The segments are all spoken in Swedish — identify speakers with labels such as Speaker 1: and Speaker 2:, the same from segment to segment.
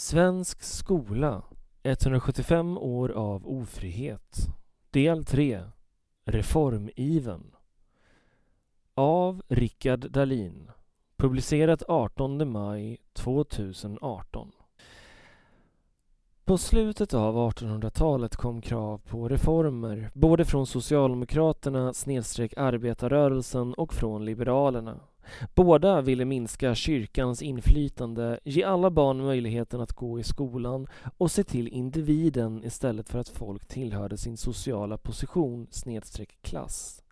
Speaker 1: Svensk skola 175 år av ofrihet. Del 3 Reformiven. Av Rickard Dahlin. Publicerat 18 maj 2018 På slutet av 1800-talet kom krav på reformer både från Socialdemokraterna snedstreck arbetarrörelsen och från Liberalerna. Båda ville minska kyrkans inflytande, ge alla barn möjligheten att gå i skolan och se till individen istället för att folk tillhörde sin sociala position snedstreck klass.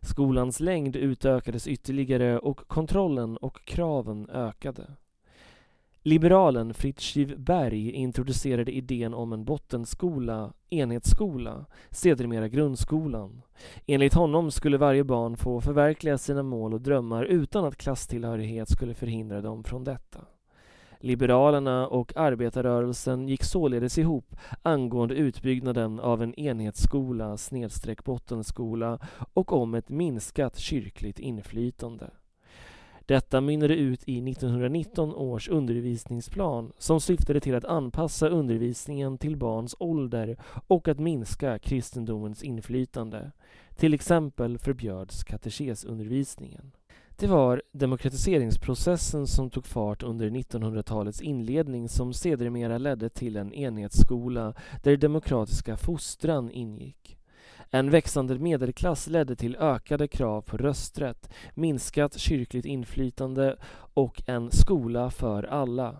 Speaker 1: Skolans längd utökades ytterligare och kontrollen och kraven ökade. Liberalen Fritz Berg introducerade idén om en bottenskola, enhetsskola, sedermera grundskolan. Enligt honom skulle varje barn få förverkliga sina mål och drömmar utan att klasstillhörighet skulle förhindra dem från detta. Liberalerna och arbetarrörelsen gick således ihop angående utbyggnaden av en enhetsskola snedstreck bottenskola och om ett minskat kyrkligt inflytande. Detta mynnade ut i 1919 års undervisningsplan som syftade till att anpassa undervisningen till barns ålder och att minska kristendomens inflytande. Till exempel förbjöds katekesundervisningen. Det var demokratiseringsprocessen som tog fart under 1900-talets inledning som sedermera ledde till en enhetsskola där demokratiska fostran ingick. En växande medelklass ledde till ökade krav på rösträtt, minskat kyrkligt inflytande och en skola för alla.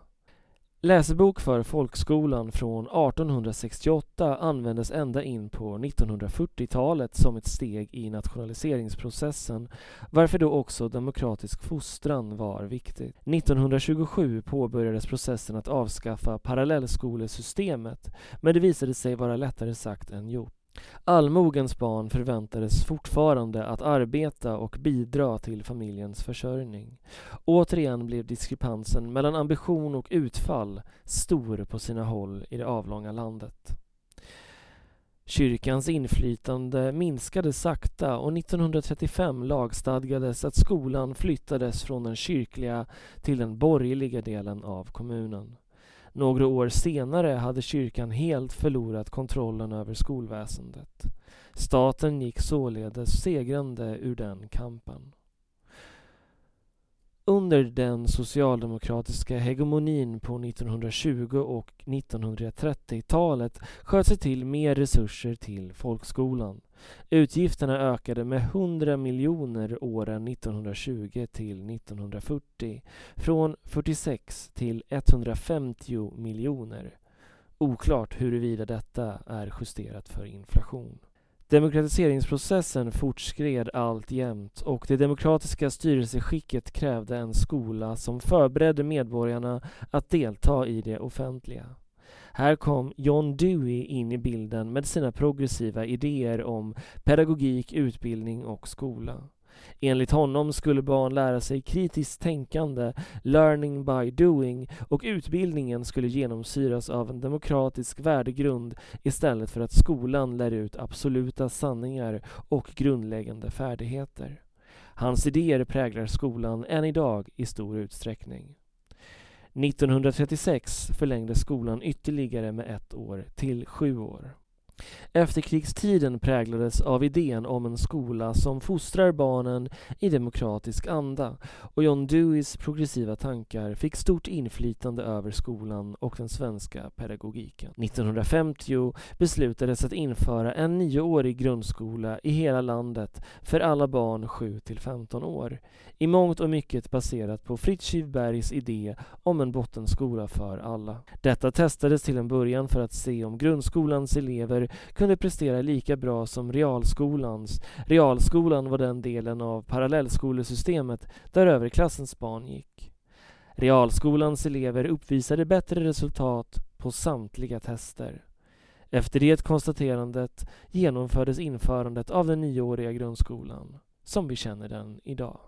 Speaker 1: Läsebok för folkskolan från 1868 användes ända in på 1940-talet som ett steg i nationaliseringsprocessen varför då också demokratisk fostran var viktigt. 1927 påbörjades processen att avskaffa parallellskolesystemet men det visade sig vara lättare sagt än gjort. Allmogens barn förväntades fortfarande att arbeta och bidra till familjens försörjning. Återigen blev diskrepansen mellan ambition och utfall stor på sina håll i det avlånga landet. Kyrkans inflytande minskade sakta och 1935 lagstadgades att skolan flyttades från den kyrkliga till den borgerliga delen av kommunen. Några år senare hade kyrkan helt förlorat kontrollen över skolväsendet. Staten gick således segrande ur den kampen. Under den socialdemokratiska hegemonin på 1920 och 1930-talet sköt sig till mer resurser till folkskolan. Utgifterna ökade med 100 miljoner åren 1920 till 1940, från 46 till 150 miljoner. Oklart huruvida detta är justerat för inflation. Demokratiseringsprocessen fortskred alltjämt och det demokratiska styrelseskicket krävde en skola som förberedde medborgarna att delta i det offentliga. Här kom John Dewey in i bilden med sina progressiva idéer om pedagogik, utbildning och skola. Enligt honom skulle barn lära sig kritiskt tänkande, learning by doing och utbildningen skulle genomsyras av en demokratisk värdegrund istället för att skolan lär ut absoluta sanningar och grundläggande färdigheter. Hans idéer präglar skolan än idag i stor utsträckning. 1936 förlängdes skolan ytterligare med ett år till sju år. Efterkrigstiden präglades av idén om en skola som fostrar barnen i demokratisk anda och John Deweys progressiva tankar fick stort inflytande över skolan och den svenska pedagogiken. 1950 beslutades att införa en nioårig grundskola i hela landet för alla barn 7 till 15 år. I mångt och mycket baserat på Fritz Bergs idé om en bottenskola för alla. Detta testades till en början för att se om grundskolans elever elever kunde prestera lika bra som realskolans. Realskolan var den delen av parallellskolesystemet där överklassens barn gick. Realskolans elever uppvisade bättre resultat på samtliga tester. Efter det konstaterandet genomfördes införandet av den nioåriga grundskolan, som vi känner den idag.